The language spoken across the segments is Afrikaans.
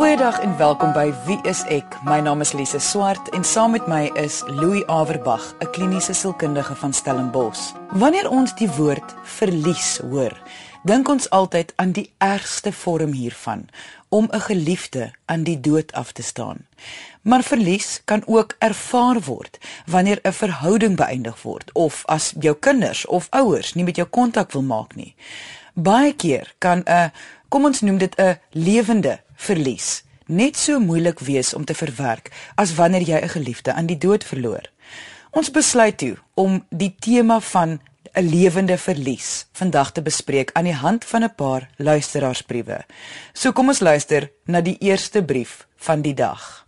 Goeiedag en welkom by Wie is ek? My naam is Lise Swart en saam met my is Louis Averbag, 'n kliniese sielkundige van Stellenbosch. Wanneer ons die woord verlies hoor, dink ons altyd aan die ergste vorm hiervan, om 'n geliefde aan die dood af te staan. Maar verlies kan ook ervaar word wanneer 'n verhouding beëindig word of as jou kinders of ouers nie met jou kontak wil maak nie. Baie keer kan 'n kom ons noem dit 'n lewende verlies net so moeilik wees om te verwerk as wanneer jy 'n geliefde aan die dood verloor. Ons besluit toe om die tema van 'n lewende verlies vandag te bespreek aan die hand van 'n paar luisteraarsbriewe. So kom ons luister na die eerste brief van die dag.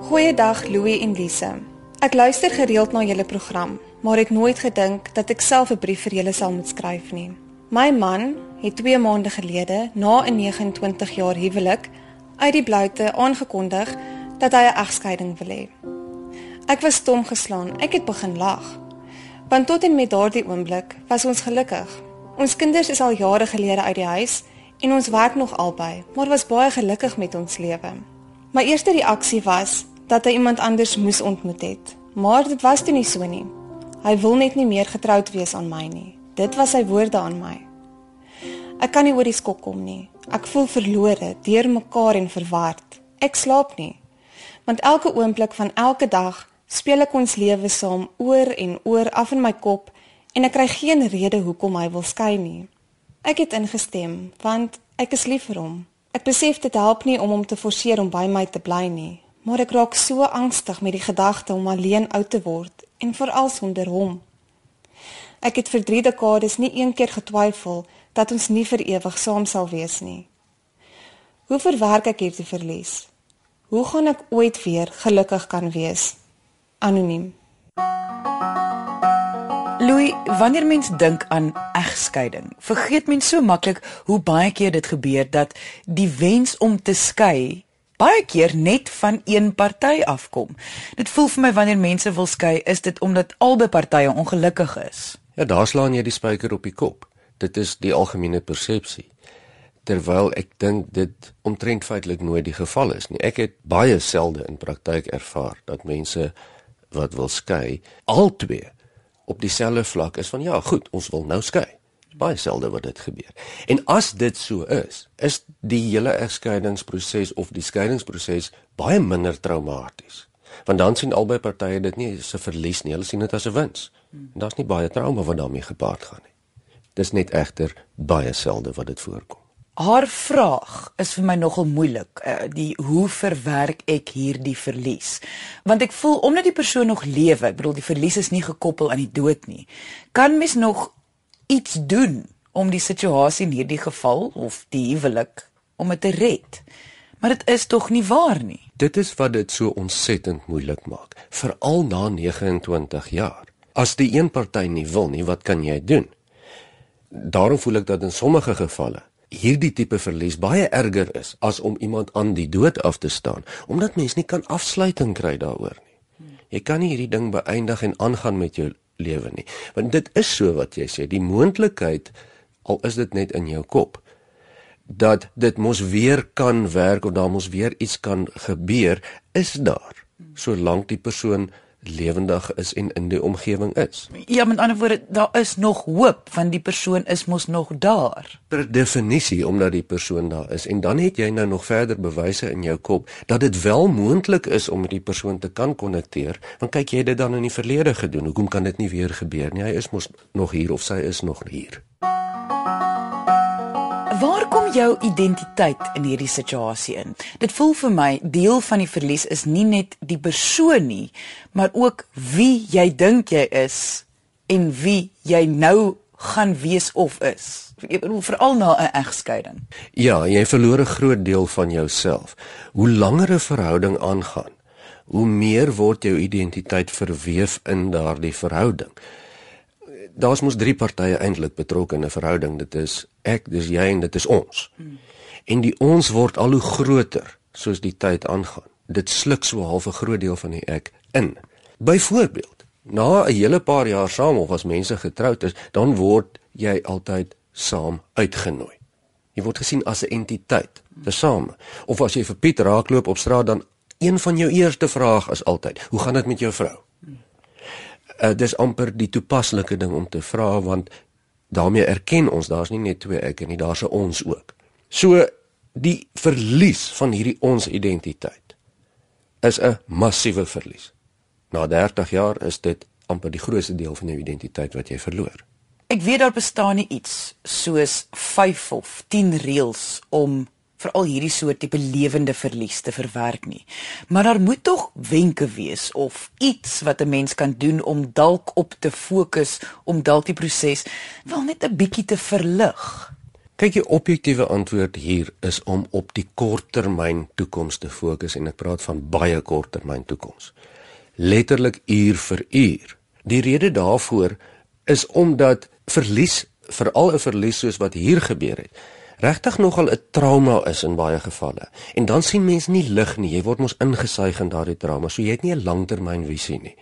Goeiedag Louie en Lise. Ek luister gereeld na julle program, maar het nooit gedink dat ek self 'n brief vir julle sal moet skryf nie. My man het 2 maande gelede na 'n 29 jaar huwelik uit die bloute aangekondig dat hy 'n egskeiding wil hê. Ek was stom geslaan. Ek het begin lag. Want tot en met daardie oomblik was ons gelukkig. Ons kinders is al jare gelede uit die huis en ons werk nog albei, maar was baie gelukkig met ons lewe. My eerste reaksie was dat hy iemand anders moes ontmoet het, maar dit was toe nie so nie. Hy wil net nie meer getroud wees aan my nie. Dit was sy woorde aan my. Ek kan nie oor die skok kom nie. Ek voel verlore, deurmekaar en verward. Ek slaap nie. Want elke oomblik van elke dag speel ek ons lewe saam oor en oor af in my kop en ek kry geen rede hoekom hy wil skei nie. Ek het ingestem want ek is lief vir hom. Ek besef dit help nie om hom te forceer om by my te bly nie, maar ek raak so angstig met die gedagte om alleen oud te word en veral sonder hom. Ek het vir 3 dekades nie een keer getwyfel dat ons nie vir ewig saam sal wees nie. Hoe verwerk ek hierdie verlies? Hoe gaan ek ooit weer gelukkig kan wees? Anoniem. Louis, wanneer mens dink aan egskeiding, vergeet mens so maklik hoe baie keer dit gebeur dat die wens om te skei baie keer net van een party afkom. Dit voel vir my wanneer mense wil skei, is dit omdat albei partye ongelukkig is. Ja, daar slaan jy die spyker op die kop. Dit is die algemene persepsie. Terwyl ek dink dit omtrent feitelik nooit die geval is nie. Ek het baie selde in praktyk ervaar dat mense wat wil skei, albei op dieselfde vlak is van ja, goed, ons wil nou skei. Baie selde wat dit gebeur. En as dit so is, is die hele egskeidingsproses of die skeidingsproses baie minder traumaties. Want dan sien albei partye dit nie as 'n verlies nie, hulle sien dit as 'n wins. En daar's nie baie trauma wat daarmee gepaard gaan nie. Dis net egter baie selde wat dit voorkom. Haar vraag is vir my nogal moeilik, uh, die hoe verwerk ek hierdie verlies? Want ek voel omdat die persoon nog lewe, ek bedoel die verlies is nie gekoppel aan die dood nie. Kan mens nog iets doen om die situasie in hierdie geval of die huwelik om dit te red? Maar dit is tog nie waar nie. Dit is wat dit so ontsettend moeilik maak, veral na 29 jaar. As die een party nie wil nie, wat kan jy doen? Daarom voel ek dat in sommige gevalle hierdie tipe verlies baie erger is as om iemand aan die dood af te staan, omdat mens nie kan afsluiting kry daaroor nie. Jy kan nie hierdie ding beëindig en aangaan met jou lewe nie. Want dit is so wat jy sê, die moontlikheid al is dit net in jou kop dat dit mos weer kan werk of daar mos weer iets kan gebeur, is daar solank die persoon lewendig is en in die omgewing is. Ja, met ander woorde, daar is nog hoop want die persoon is mos nog daar. Per definisie omdat die persoon daar is en dan het jy nou nog verder bewyse in jou kop dat dit wel moontlik is om met die persoon te kan konnekteer. Want kyk jy dit dan in die verlede gedoen, hoekom kan dit nie weer gebeur nie? Hy is mos nog hier of sy is nog hier. Waar kom jou identiteit in hierdie situasie in? Dit voel vir my deel van die verlies is nie net die persoon nie, maar ook wie jy dink jy is en wie jy nou gaan wees of is. Ek bedoel veral na 'n egskeiding. Ja, jy verloor 'n groot deel van jouself. Hoe langer 'n verhouding aangaan, hoe meer word jou identiteit verweef in daardie verhouding daar's mos drie partye eintlik betrokke in 'n verhouding. Dit is ek, dis jy en dit is ons. Hmm. En die ons word al hoe groter soos die tyd aangaan. Dit sluk so half 'n groot deel van die ek in. Byvoorbeeld, na 'n hele paar jaar saam of as mense getroud is, dan word jy altyd saam uitgenooi. Jy word gesien as 'n entiteit, tesame. Of as jy vir Piet raakloop op straat dan een van jou eerste vrae is altyd: "Hoe gaan dit met jou vrou?" Uh, dis amper die toepaslike ding om te vra want daarmee erken ons daar's nie net twee ek nie, daar's 'n ons ook. So die verlies van hierdie ons identiteit is 'n massiewe verlies. Na 30 jaar is dit amper die grootste deel van jou identiteit wat jy verloor. Ek weet daar bestaan nie iets soos 5 of 10 reëls om veral hierdie soort tipe lewende verlies te verwerk nie. Maar daar moet tog wenke wees of iets wat 'n mens kan doen om dalk op te fokus om dalk die proses wel net 'n bietjie te verlig. Kyk, die objektiewe antwoord hier is om op die korttermyn toekoms te fokus en ek praat van baie korttermyn toekoms. Letterlik uur vir uur. Die rede daarvoor is omdat verlies, veral 'n verlies soos wat hier gebeur het, regtig nogal 'n trauma is in baie gevalle. En dan sien mense nie lig nie. Jy word mos ingesuig in daardie trauma. So jy het nie 'n langtermynvisie nie.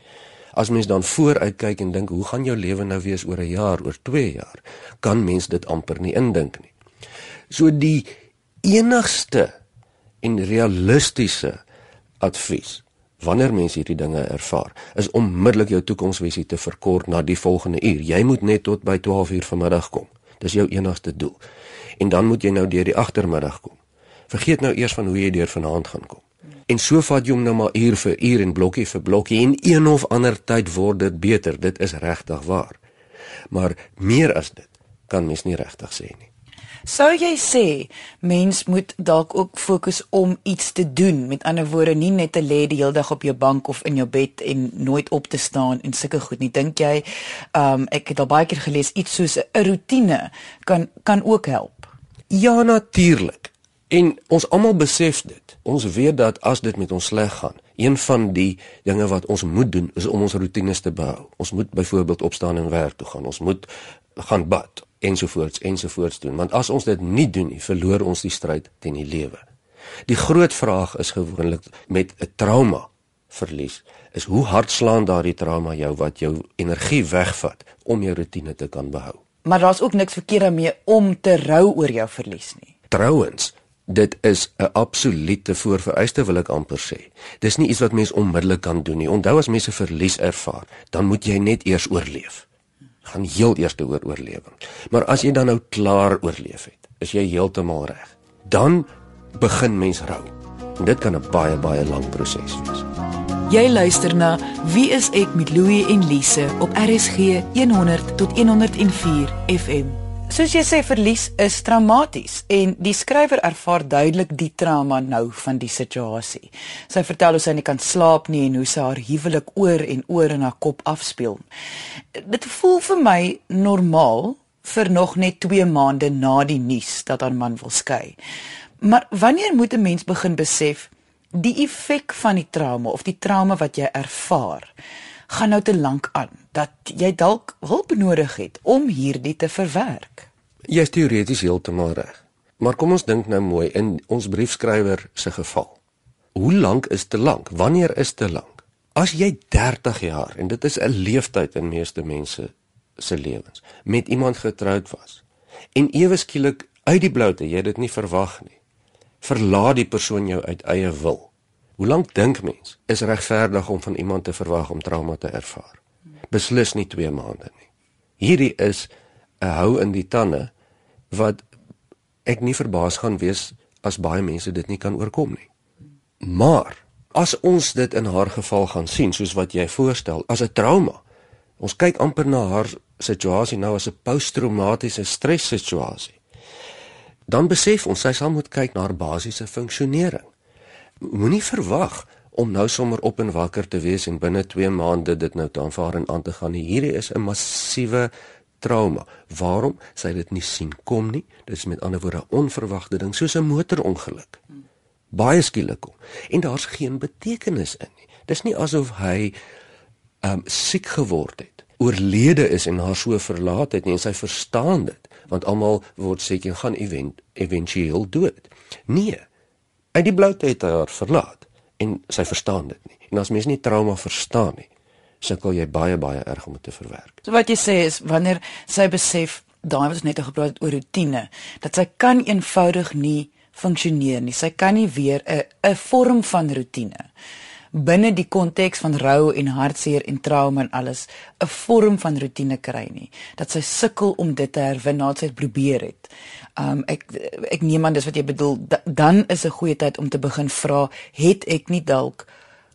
As mens dan vooruit kyk en dink, hoe gaan jou lewe nou wees oor 'n jaar, oor 2 jaar? Kan mens dit amper nie indink nie. So die enigste en realistiese advies wanneer mense hierdie dinge ervaar, is onmiddellik jou toekomsvisie te verkort na die volgende uur. Jy moet net tot by 12 uur vanmiddag kom. Dis jou enigste doel en dan moet jy nou deur die agtermiddag kom. Vergeet nou eers van hoe jy deur vanaand gaan kom. En so vat jy hom nou maar uur vir uur en blokkie vir blokkie en een of ander tyd word dit beter. Dit is regtig waar. Maar meer as dit kan mens nie regtig sê nie. Sou jy sê mens moet dalk ook fokus om iets te doen, met ander woorde nie net te lê die hele dag op jou bank of in jou bed en nooit op te staan en sulke goed nie. Dink jy, um ek het al baie keer gelees iets soos 'n rotine kan kan ook help. Ja natuurlik. En ons almal besef dit. Ons weet dat as dit met ons sleg gaan, een van die dinge wat ons moet doen is om ons roetines te behou. Ons moet byvoorbeeld opstaan en werk toe gaan. Ons moet gaan bad ensovoorts ensovoorts doen. Want as ons dit nie doen nie, verloor ons die stryd teen die lewe. Die groot vraag is gewoonlik met 'n trauma verlies is hoe hard slaan daardie trauma jou wat jou energie wegvat om jou rotine te kan behou. Maar daar's ook niks verkeerd daarmee om te rou oor jou verlies nie. Trouwens, dit is 'n absolute voorvereiste wil ek amper sê. Dis nie iets wat mens onmiddellik kan doen nie. Onthou as mense verlies ervaar, dan moet jy net eers oorleef. Gaan heel eers oor oorlewing. Maar as jy dan nou klaar oorleef het, is jy heeltemal reg. Dan begin mens rou. En dit kan 'n baie baie lang proses wees. Jy luister na Wie is ek met Louie en Lise op RSG 100 tot 104 FM. Soos jy sê verlies is traumaties en die skrywer ervaar duidelik die trauma nou van die situasie. Sy vertel hoe sy nie kan slaap nie en hoe sy haar huwelik oor en oor in haar kop afspeel. Dit voel vir my normaal vir nog net 2 maande na die nuus dat haar man wil skei. Maar wanneer moet 'n mens begin besef die effek van die trauma of die trauma wat jy ervaar gaan nou te lank aan dat jy dalk hulp nodig het om hierdie te verwerk. Jy is teoreties heeltemal reg. Maar kom ons dink nou mooi in ons briefskrywer se geval. Hoe lank is te lank? Wanneer is te lank? As jy 30 jaar en dit is 'n leeftyd in meeste mense se lewens met iemand getroud was en ewe skielik uit die bloute jy dit nie verwag nie verlaat die persoon jou uit eie wil. Hoe lank dink mens is regverdig om van iemand te verwag om trauma te ervaar? Beslis nie 2 maande nie. Hierdie is 'n hou in die tande wat ek nie verbaas gaan wees as baie mense dit nie kan oorkom nie. Maar as ons dit in haar geval gaan sien soos wat jy voorstel as 'n trauma. Ons kyk amper na haar situasie nou as 'n posttraumatiese stres situasie dan besef ons sy sal moet kyk na haar basiese funksionering. Moenie verwag om nou sommer op en wakker te wees en binne 2 maande dit nou te aanvaar en aan te gaan. Hierdie is 'n massiewe trauma. Waarom sy dit nie sien kom nie? Dit is met ander woorde onverwagte ding soos 'n motorongeluk. Baie skielik kom en daar's geen betekenis in nie. Dis nie asof hy um, siek geword het, oorlede is en haar so verlaat het nie en sy verstaan dit want almal word seker gaan event éventueel dood. Nee. Uit die bloute het hy haar verlaat en sy verstaan dit nie. En as mens nie trauma verstaan nie, sukkel jy baie baie erg om dit te verwerk. So wat jy sê is wanneer sy besef daai wat ons net gepraat het oor rotine, dat sy kan eenvoudig nie funksioneer nie. Sy kan nie weer 'n 'n vorm van rotine binne die konteks van rou en hartseer en trauma en alles 'n vorm van rotine kry nie. Dat sy sukkel om dit te herwin nadat sy dit probeer het. Um ek ek neem aan dis wat jy bedoel. Da, dan is 'n goeie tyd om te begin vra, het ek nie dalk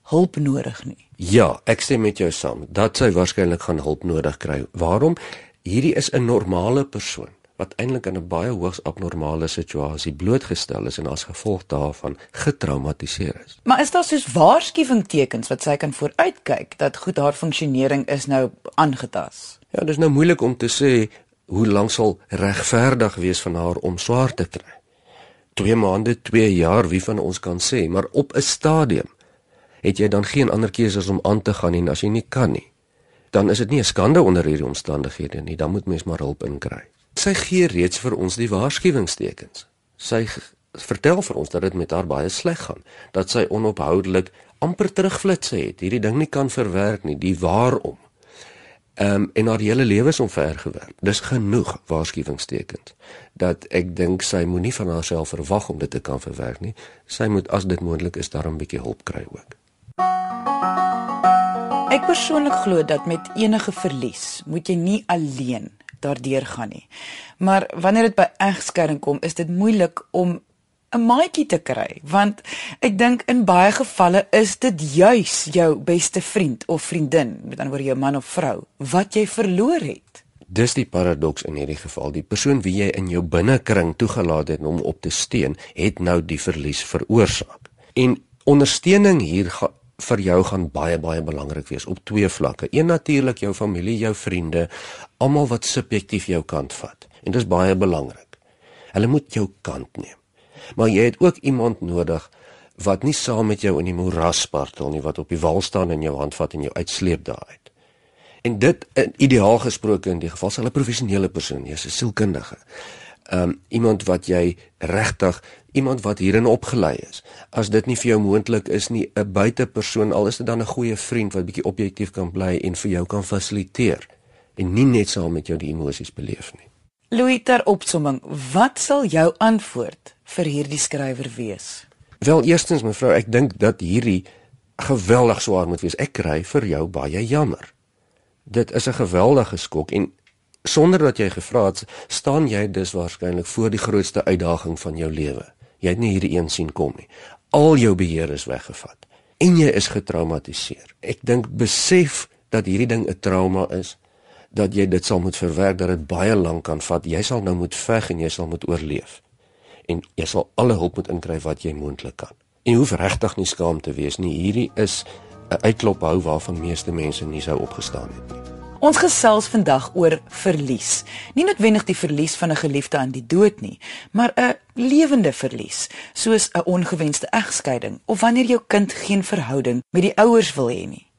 hulp nodig nie? Ja, ek stem met jou saam. Dat sy waarskynlik gaan hulp nodig kry. Waarom? Hierdie is 'n normale persoon wat eintlik in 'n baie hoogs abnormale situasie blootgestel is en as gevolg daarvan getraumatiseer is. Maar is daar soos waarskuwingstekens wat sy kan vooruitkyk dat goed haar funksionering is nou aangetast? Ja, dis nou moeilik om te sê hoe lank sal regverdig wees van haar om swaar te kry. 2 maande, 2 jaar, wie van ons kan sê, maar op 'n stadium het jy dan geen ander keuse as om aan te gaan en as jy nie kan nie, dan is dit nie 'n skande onder hierdie omstandighede nie, dan moet mens maar hulp inkry. Sy gee reeds vir ons die waarskuwingstekens. Sy vertel vir ons dat dit met haar baie sleg gaan, dat sy onophoudelik amper terugflitsse het. Hierdie ding nie kan verwerk nie, die waarom. Ehm um, en haar hele lewe is omvergewerk. Dis genoeg waarskuwingstekens dat ek dink sy moenie van haarself verwag om dit te kan verwerk nie. Sy moet as dit moontlik is daarom 'n bietjie hulp kry ook. Ek persoonlik glo dat met enige verlies moet jy nie alleen daardeur gaan nie. Maar wanneer dit by egskeiding kom, is dit moeilik om 'n maatjie te kry, want ek dink in baie gevalle is dit juis jou beste vriend of vriendin, met ander woorde jou man of vrou, wat jy verloor het. Dis die paradoks in hierdie geval. Die persoon wie jy in jou binnekring toegelaat het om op te steun, het nou die verlies veroorsaak. En ondersteuning hier vir jou gaan baie baie belangrik wees op twee vlakke. Een natuurlik jou familie, jou vriende, almal wat subjektief jou kant vat. En dis baie belangrik. Hulle moet jou kant neem. Maar jy het ook iemand nodig wat nie saam met jou in die moeras spartel nie, wat op die wal staan en jou hand vat en jou uitsleep daaruit. En dit in ideaal gesproke in die geval sal 'n professionele persoon wees, 'n sielkundige. Um iemand wat jy regtig iemand wat hierin opgelei is. As dit nie vir jou moontlik is nie, 'n buitepersoon, al is dit dan 'n goeie vriend wat bietjie objektief kan bly en vir jou kan fasiliteer en nie net saam met jou die emosies beleef nie. Louis ter opsomming, wat sal jou antwoord vir hierdie skrywer wees? Wel, eerstens mevrou, ek dink dat hierdie geweldig swaar moet wees. Ek kry vir jou baie jammer. Dit is 'n geweldige skok en sonder dat jy gevra het, staan jy dus waarskynlik voor die grootste uitdaging van jou lewe. Jy het nie hierdie een sien kom nie. Al jou beheer is weggevat en jy is getraumatiseer. Ek dink besef dat hierdie ding 'n trauma is, dat jy dit sal moet verwerk, dat dit baie lank kan vat. Jy sal nou moet veg en jy sal moet oorleef. En jy sal alle hulp moet inkry wat jy moontlik kan. En hoef regtig nie skaam te wees nie. Hierdie is 'n uitklop hou waarvan meeste mense nie sou opgestaan het nie. Ons gesels vandag oor verlies. Nie noodwendig die verlies van 'n geliefde aan die dood nie, maar 'n lewende verlies, soos 'n ongewenste egskeiding of wanneer jou kind geen verhouding met die ouers wil hê nie.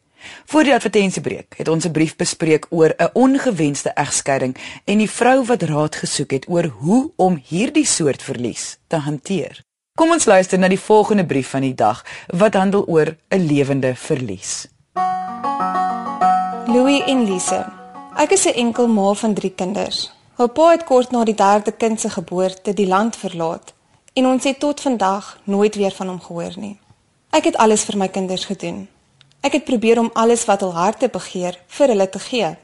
Voor die advertensiebreek het ons 'n brief bespreek oor 'n ongewenste egskeiding en die vrou wat raad gesoek het oor hoe om hierdie soort verlies te hanteer. Kom ons luister na die volgende brief van die dag wat handel oor 'n lewende verlies. Louis en Lise. Ek is 'n enkel ma van 3 kinders. Hul pa het kort na die derde kind se geboorte die land verlaat en ons het tot vandag nooit weer van hom gehoor nie. Ek het alles vir my kinders gedoen. Ek het probeer om alles wat hul harte begeer vir hulle te gee.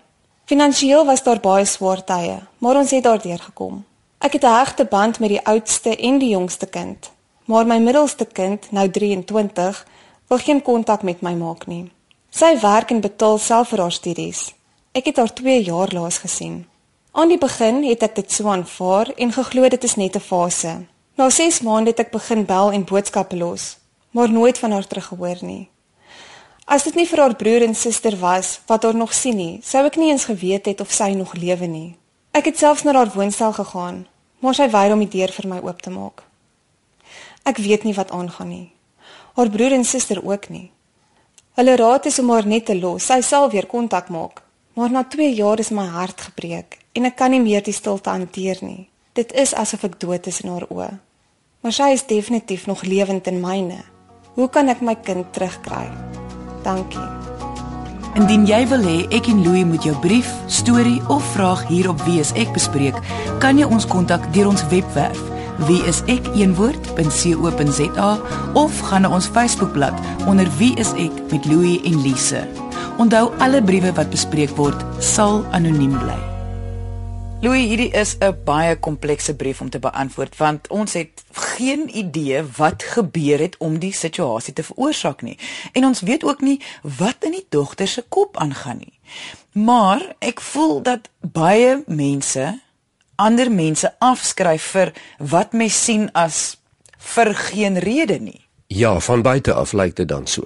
Finansieel was daar baie swaar tye, maar ons het daardeur gekom. Ek het 'n hegte band met die oudste en die jongste kind, maar my middelste kind, nou 23, wil geen kontak met my maak nie. Sy werk en betaal self vir haar studies. Ek het haar 2 jaar laas gesien. Aan die begin het ek dit so aanvaar en geglo dit is net 'n fase. Na 6 maande het ek begin bel en boodskappe los, maar nooit van haar teruggehoor nie. As dit nie vir haar broer en suster was wat haar nog sien nie, sou ek nie eens geweet het of sy nog lewe nie. Ek het selfs na haar woonstel gegaan, maar sy weier om die deur vir my oop te maak. Ek weet nie wat aangaan nie. Haar broer en suster ook nie. Hulle raad is om haar net te los. Sy sal weer kontak maak. Maar na 2 jaar is my hart gebreek en ek kan nie meer die stilte hanteer nie. Dit is asof ek dood is in haar oë. Maar sy is definitief nog lewend in myne. Hoe kan ek my kind terugkry? Dankie. Indien jy wil hê ek en Louie moet jou brief, storie of vraag hier op Wie is ek bespreek, kan jy ons kontak deur ons webwerf wieisek.co.za of gaan na ons Facebookblad onder Wie is ek met Louie en Lise. Onthou alle briewe wat bespreek word sal anoniem bly. Louis, hierdie is 'n baie komplekse brief om te beantwoord want ons het geen idee wat gebeur het om die situasie te veroorsaak nie. En ons weet ook nie wat in die dogter se kop aangaan nie. Maar ek voel dat baie mense ander mense afskryf vir wat mens sien as vir geen rede nie. Ja, van buite af lyk dit dan so.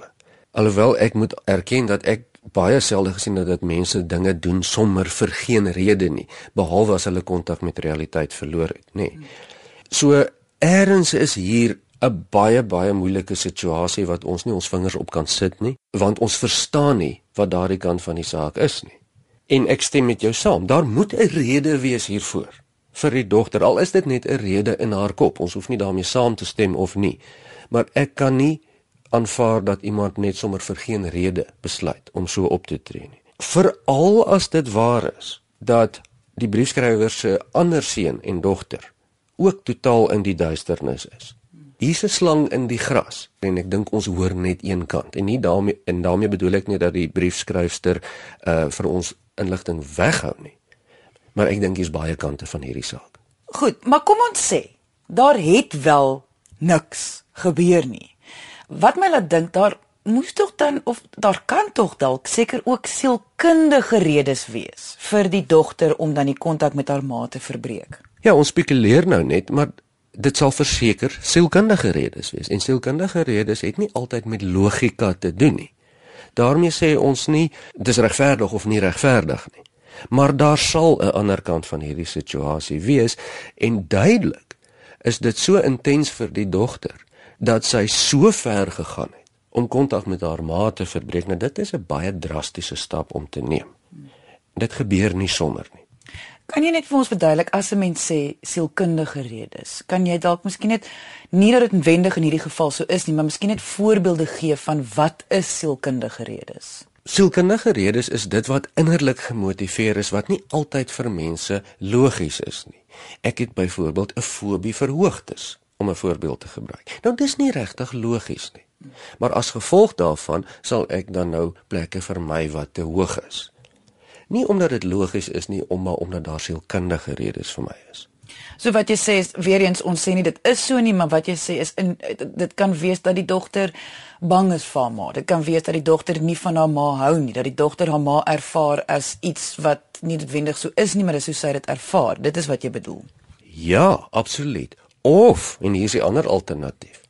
Alhoewel ek moet erken dat ek baie selde gesien het dat mense dinge doen sommer vir geen rede nie, behalwe as hulle kontak met realiteit verloor het, nê. Nee. So eers is hier 'n baie baie moeilike situasie wat ons nie ons vingers op kan sit nie, want ons verstaan nie wat daardie kant van die saak is nie. En ek stem met jou saam, daar moet 'n rede wees hiervoor vir die dogter. Al is dit net 'n rede in haar kop. Ons hoef nie daarmee saam te stem of nie. Maar ek kan nie aanvaar dat iemand net sommer vir geen rede besluit om so op te tree nie. Veral as dit waar is dat die briefskrywer se ander seun en dogter ook totaal in die duisternis is. Hier's 'n slang in die gras en ek dink ons hoor net een kant en nie daarmee en daarmee bedoel ek nie dat die briefskrywer uh vir ons inligting weghou nie. Maar ek dink hier's baie kante van hierdie saak. Goed, maar kom ons sê, daar het wel niks gebeur nie wat my laat dink daar moes tog dan of daar kan tog dalk seker ook sielkundige redes wees vir die dogter om dan die kontak met haar ma te verbreek. Ja, ons spekuleer nou net, maar dit sal verseker sielkundige redes wees. En sielkundige redes het nie altyd met logika te doen nie. daarmee sê ons nie dis regverdig of nie regverdig nie. Maar daar sal 'n ander kant van hierdie situasie wees en duidelik is dit so intens vir die dogter dat sy so ver gegaan het om kontak met haar ma te verbreek. Nou dit is 'n baie drastiese stap om te neem. Dit gebeur nie sommer nie. Kan jy net vir ons verduidelik as 'n mens sê sielkundige redes? Kan jy dalk miskien net nie dat dit wendig in hierdie geval so is nie, maar miskien net voorbeelde gee van wat is sielkundige redes? Sielkundige redes is dit wat innerlik gemotiveer is wat nie altyd vir mense logies is nie. Ek het byvoorbeeld 'n fobie vir hoogtes om 'n voorbeeld te gebruik. Nou dis nie regtig logies nie. Maar as gevolg daarvan sal ek dan nou plekke vermy wat te hoog is. Nie omdat dit logies is nie, maar omdat daar sielkundige redes vir my is. So wat jy sê is weer eens ons sê nie dit is so nie, maar wat jy sê is in dit kan wees dat die dogter bang is vir haar ma. Dit kan wees dat die dogter nie van haar ma hou nie, dat die dogter haar ma ervaar as iets wat nie noodwendig so is nie, maar dis hoe sy dit ervaar. Dit is wat jy bedoel. Ja, absoluut. Of en hier is die ander alternatief.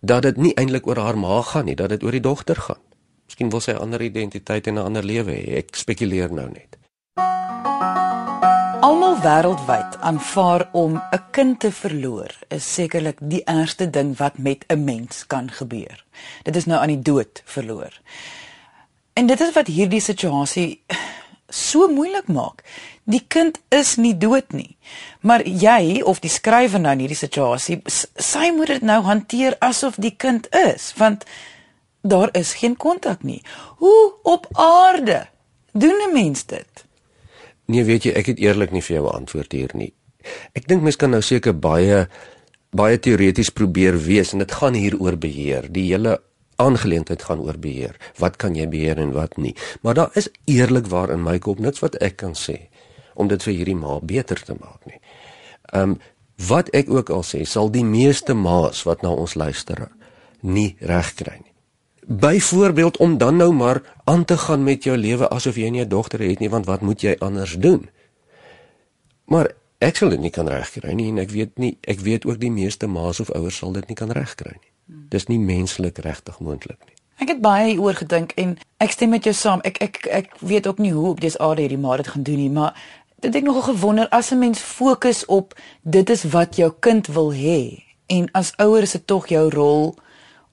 Dat dit nie eintlik oor haar ma gaan nie, dat dit oor die dogter gaan. Miskien wil sy 'n ander identiteit en 'n ander lewe hê. Ek spekuleer nou net. Almal wêreldwyd aanvaar om 'n kind te verloor is sekerlik die ergste ding wat met 'n mens kan gebeur. Dit is nou aan die dood verloor. En dit is wat hierdie situasie so moeilik maak. Die kind is nie dood nie. Maar jy of die skrywer nou in hierdie situasie, sy moet dit nou hanteer asof die kind is, want daar is geen kontak nie. Hoe op aarde doen 'n mens dit? Nee, weet jy, ek het eerlik nie vir jou antwoord hier nie. Ek dink mens kan nou seker baie baie teoreties probeer wees en dit gaan hier oor beheer. Die hele aangeleentheid gaan oor beheer. Wat kan jy beheer en wat nie? Maar daar is eerlikwaar in my kop niks wat ek kan sê om dit vir hierdie ma beter te maak nie. Ehm um, wat ek ook al sê, sal die meeste ma's wat na ons luister nie reg kry nie. Byvoorbeeld om dan nou maar aan te gaan met jou lewe asof jy nie 'n dogter het nie, want wat moet jy anders doen? Maar ek sal dit nie kan regkry nie en ek weet nie, ek weet ook die meeste ma's of ouers sal dit nie kan regkry nie. Dis nie menslik regtig moontlik nie. Ek het baie oor gedink en ek stem met jou saam. Ek ek ek weet ook nie hoe op dis aarde hierdie maar dit gaan doen nie, maar dit het nogal gewonder as 'n mens fokus op dit is wat jou kind wil hê en as ouer is dit tog jou rol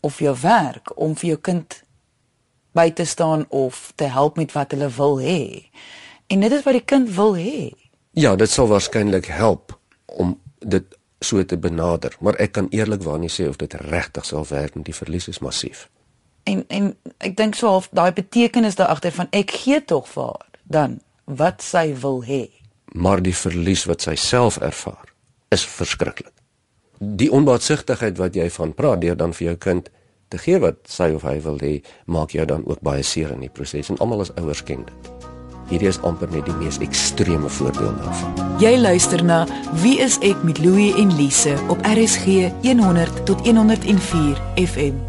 of jou werk om vir jou kind by te staan of te help met wat hulle wil hê. En dit is wat die kind wil hê. Ja, dit sal waarskynlik help om dit so te benader, maar ek kan eerlikwaar nie sê of dit regtig sal werk nie. Die verlies is massief. En en ek dink so half daai betekenis daar agter van ek gee tog vir haar dan wat sy wil hê. Maar die verlies wat sy self ervaar is verskriklik. Die onbaatsigtigheid wat jy van praat deur dan vir jou kind te gee wat sy of hy wil hê, maak jou dan ook baie seer in die proses en almal as ouers ken dit. Hierdie is amper net die mees ekstreme voorbeeld daarvan. Jy luister na Wie is ek met Louie en Lise op RSG 100 tot 104 FM.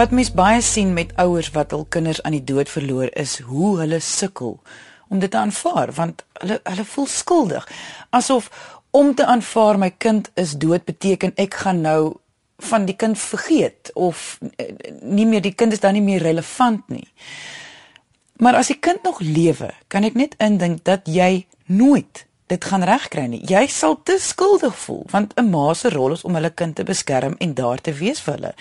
Wat mens baie sien met ouers wat hul kinders aan die dood verloor is hoe hulle sukkel om dit te aanvaar want hulle hulle voel skuldig asof om te aanvaar my kind is dood beteken ek gaan nou van die kind vergeet of eh, nie meer die kind is dan nie meer relevant nie. Maar as die kind nog lewe, kan ek net indink dat jy nooit dit gaan regkry nie. Jy sal te skuldig voel want 'n ma se rol is om hulle kind te beskerm en daar te wees vir hulle.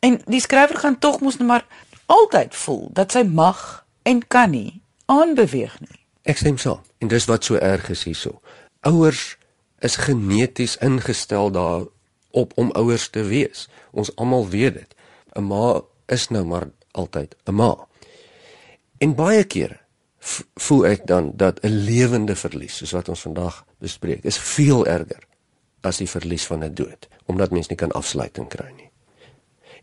En die skrywer gaan tog mos net maar altyd voel dat sy mag en kan nie aanbeweeg nie. Ek stem saam. En dis wat so erg is hierso. Ouers is geneties ingestel daarop om ouers te wees. Ons almal weet dit. 'n Ma is nou maar altyd 'n ma. En baie kere voel ek dan dat 'n lewende verlies, soos wat ons vandag bespreek, is veel erger as die verlies van 'n dood, omdat mens nie kan afsluiting kry nie.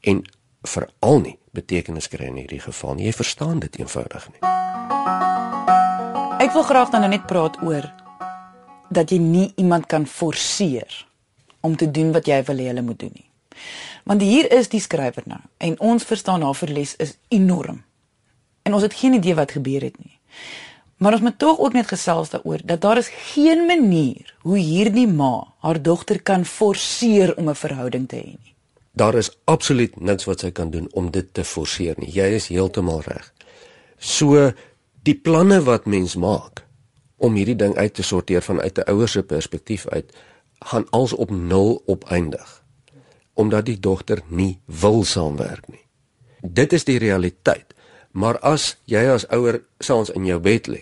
En veral nie betekenis kry in hierdie geval nie. Jy verstaan dit eenvoudig nie. Ek wil graag dan nou net praat oor dat jy nie iemand kan forceer om te doen wat jy wil hê hulle moet doen nie. Want hier is die skrywer nou en ons verstaan haar verlies is enorm en ons het geen idee wat gebeur het nie. Maar ons moet tog ook net gesels daaroor dat daar is geen manier hoe hierdie ma haar dogter kan forceer om 'n verhouding te hê nie. Daar is absoluut niks wat sy kan doen om dit te forceer nie. Jy is heeltemal reg. So die planne wat mens maak om hierdie ding uit te sorteer vanuit 'n ouer se perspektief uit gaan als op nul opeindig omdat die dogter nie wil saamwerk nie. Dit is die realiteit. Maar as jy as ouer saans in jou bed lê,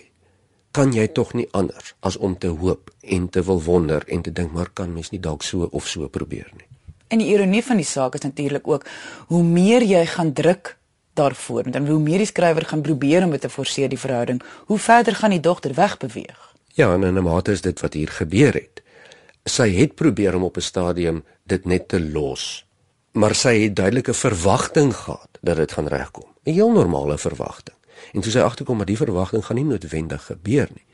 kan jy tog nie anders as om te hoop en te wil wonder en te dink maar kan mens nie dalk so of so probeer nie. En die ironie van die saak is natuurlik ook hoe meer jy gaan druk daarvoor en hoe meer die skrywer gaan probeer om dit te forceer die verhouding, hoe verder gaan die dogter wegbeweeg. Ja, en in 'n mate is dit wat hier gebeur het. Sy het probeer om op 'n stadium dit net te los. Maar sy het duidelike verwagting gehad dat dit gaan regkom. 'n heel normale verwagting. En toe sy agterkom dat die verwagting gaan nie noodwendig gebeur nie,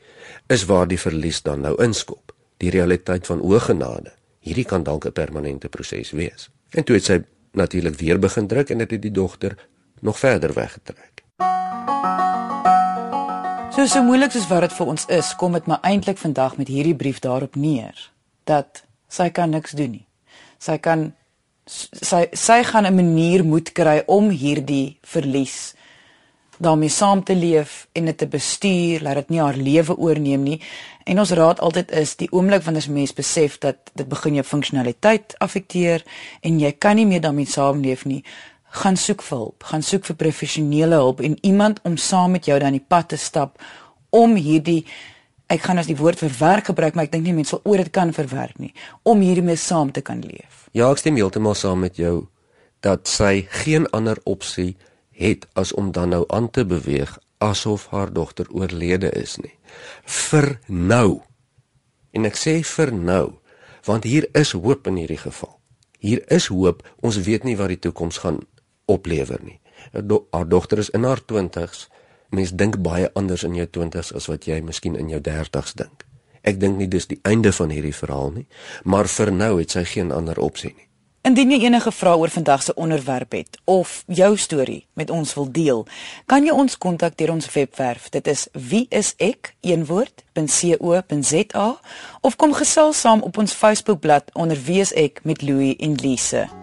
is waar die verlies dan nou inskop. Die realiteit van ogenade. Hierdie kan dalk 'n permanente proses wees. En toe het sy natuurlik weer begin druk en dit het die dogter nog verder weggetrek. So so moeilik soos wat dit vir ons is, kom dit maar eintlik vandag met hierdie brief daarop neer dat sy kan niks doen nie. Sy kan sy sy gaan 'n manier moet kry om hierdie verlies daarmee saam te leef en dit te bestuur, laat dit nie haar lewe oorneem nie. En ons raad altyd is die oomblik wanneer 'n mens besef dat dit begin jou funksionaliteit affekteer en jy kan nie meer daarmee saamleef nie, gaan soek vir hulp, gaan soek vir professionele hulp en iemand om saam met jou dan die pad te stap om hierdie ek gaan as die woord verwerk gebruik, maar ek dink nie mense sal ooit dit kan verwerk nie om hiermee saam te kan leef. Ja, ek stem heeltemal saam met jou dat sy geen ander opsie het as om dan nou aan te beweeg asof haar dogter oorlede is nie. Vir nou. En ek sê vir nou, want hier is hoop in hierdie geval. Hier is hoop. Ons weet nie wat die toekoms gaan oplewer nie. Do haar dogter is in haar 20's. Mens dink baie anders in jou 20's as wat jy miskien in jou 30's dink. Ek dink nie dis die einde van hierdie verhaal nie, maar vir nou het sy geen ander opsie nie. Indien jy enige vrae oor vandag se onderwerp het of jou storie met ons wil deel, kan jy ons kontak deur ons webwerf. Dit is wieisek.co.za of kom gesels saam op ons Facebookblad onder wieisek met Louie en Lise.